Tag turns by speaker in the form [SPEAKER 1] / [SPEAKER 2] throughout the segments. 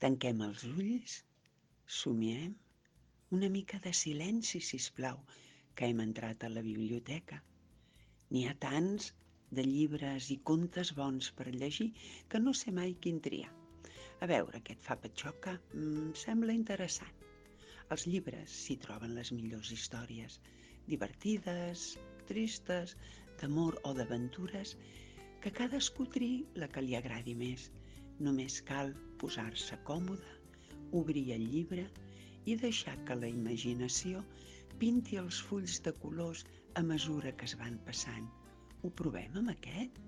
[SPEAKER 1] Tanquem els ulls, somiem, una mica de silenci, si plau, que hem entrat a la biblioteca. N'hi ha tants de llibres i contes bons per llegir que no sé mai quin triar. A veure, què et fa patxoca? Mm, sembla interessant. Als llibres s'hi troben les millors històries, divertides, tristes, d'amor o d'aventures, que cadascú triï la que li agradi més. Només cal posar-se còmode, obrir el llibre i deixar que la imaginació pinti els fulls de colors a mesura que es van passant. Ho provem amb aquest?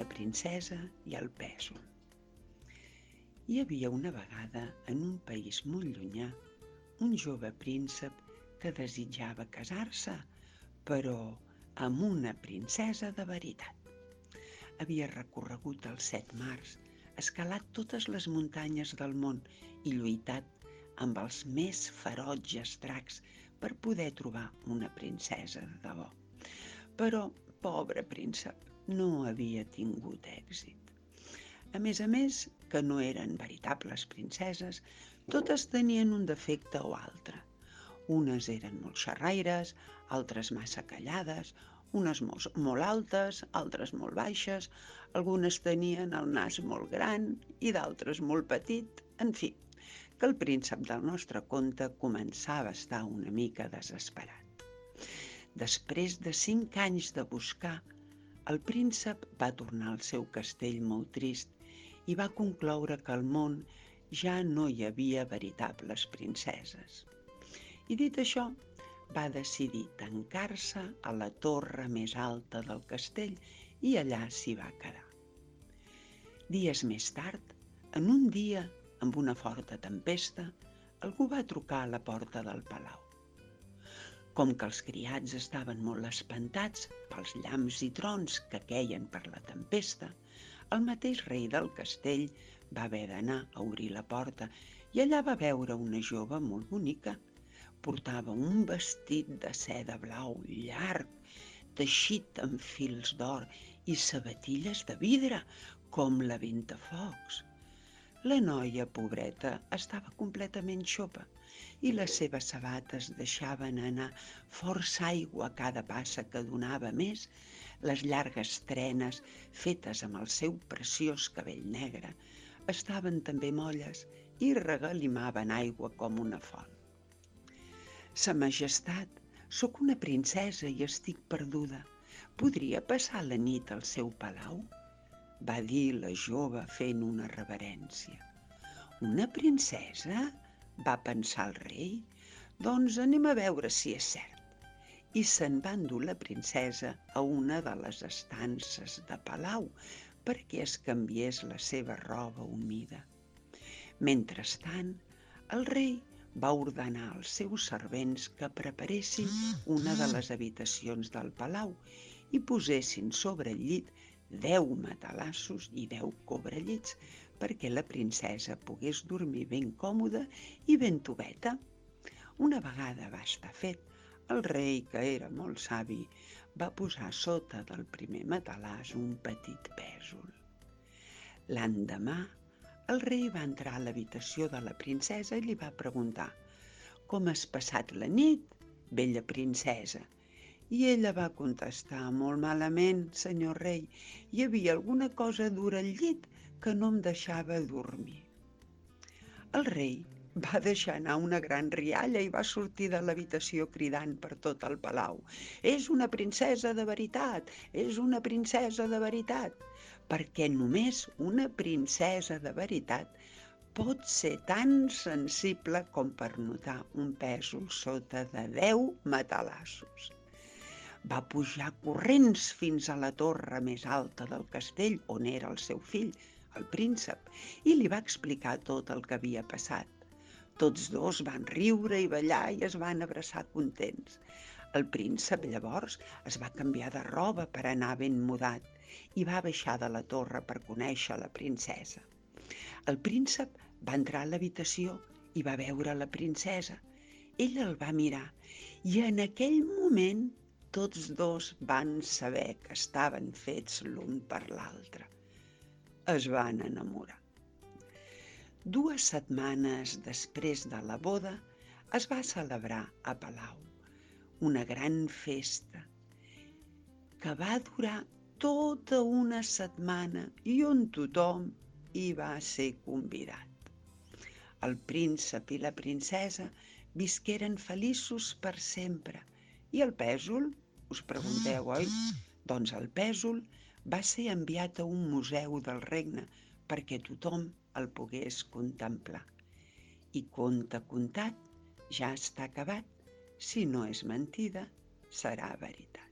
[SPEAKER 1] La princesa i el pèsol. Hi havia una vegada, en un país molt llunyà, un jove príncep que desitjava casar-se, però amb una princesa de veritat. Havia recorregut els set mars, escalat totes les muntanyes del món i lluitat amb els més ferotges dracs per poder trobar una princesa de debò. Però, pobre príncep, no havia tingut èxit. A més a més, que no eren veritables princeses, totes tenien un defecte o altre. Unes eren molt xerraires, altres massa callades, unes molt, molt altes, altres molt baixes, algunes tenien el nas molt gran i d'altres molt petit, en fi, que el príncep del nostre conte començava a estar una mica desesperat. Després de cinc anys de buscar, el príncep va tornar al seu castell molt trist i va concloure que al món ja no hi havia veritables princeses. I dit això, va decidir tancar-se a la torre més alta del castell i allà s'hi va quedar. Dies més tard, en un dia amb una forta tempesta, algú va trucar a la porta del palau. Com que els criats estaven molt espantats pels llamps i trons que queien per la tempesta, el mateix rei del castell va haver d'anar a obrir la porta i allà va veure una jove molt bonica. Portava un vestit de seda blau llarg, teixit amb fils d'or i sabatilles de vidre, com la ventafocs. La noia, pobreta, estava completament xopa i les seves sabates deixaven anar força aigua a cada passa que donava més, les llargues trenes fetes amb el seu preciós cabell negre estaven també molles i regalimaven aigua com una font. Sa majestat, sóc una princesa i estic perduda. Podria passar la nit al seu palau? va dir la jove fent una reverència. Una princesa? va pensar el rei. Doncs anem a veure si és cert. I se'n va endur la princesa a una de les estances de palau perquè es canviés la seva roba humida. Mentrestant, el rei va ordenar als seus servents que preparessin una de les habitacions del palau i posessin sobre el llit deu matalassos i deu cobrellits perquè la princesa pogués dormir ben còmoda i ben tubeta. Una vegada va estar fet, el rei, que era molt savi, va posar sota del primer matalàs un petit pèsol. L'endemà, el rei va entrar a l'habitació de la princesa i li va preguntar «Com has passat la nit, vella princesa?» I ella va contestar, molt malament, senyor rei, hi havia alguna cosa dura al llit que no em deixava dormir. El rei va deixar anar una gran rialla i va sortir de l'habitació cridant per tot el palau. És una princesa de veritat, és una princesa de veritat, perquè només una princesa de veritat pot ser tan sensible com per notar un pèsol sota de deu matalassos. Va pujar corrents fins a la torre més alta del castell on era el seu fill, el príncep, i li va explicar tot el que havia passat. Tots dos van riure i ballar i es van abraçar contents. El príncep llavors es va canviar de roba per anar ben mudat i va baixar de la torre per conèixer la princesa. El príncep va entrar a l'habitació i va veure la princesa. Ella el va mirar i en aquell moment tots dos van saber que estaven fets l'un per l'altre. Es van enamorar. Dues setmanes després de la boda es va celebrar a Palau una gran festa que va durar tota una setmana i on tothom hi va ser convidat. El príncep i la princesa visqueren feliços per sempre. I el pèsol? Us pregunteu, oi? Doncs el pèsol va ser enviat a un museu del regne perquè tothom el pogués contemplar. I conte contat, ja està acabat. Si no és mentida, serà veritat.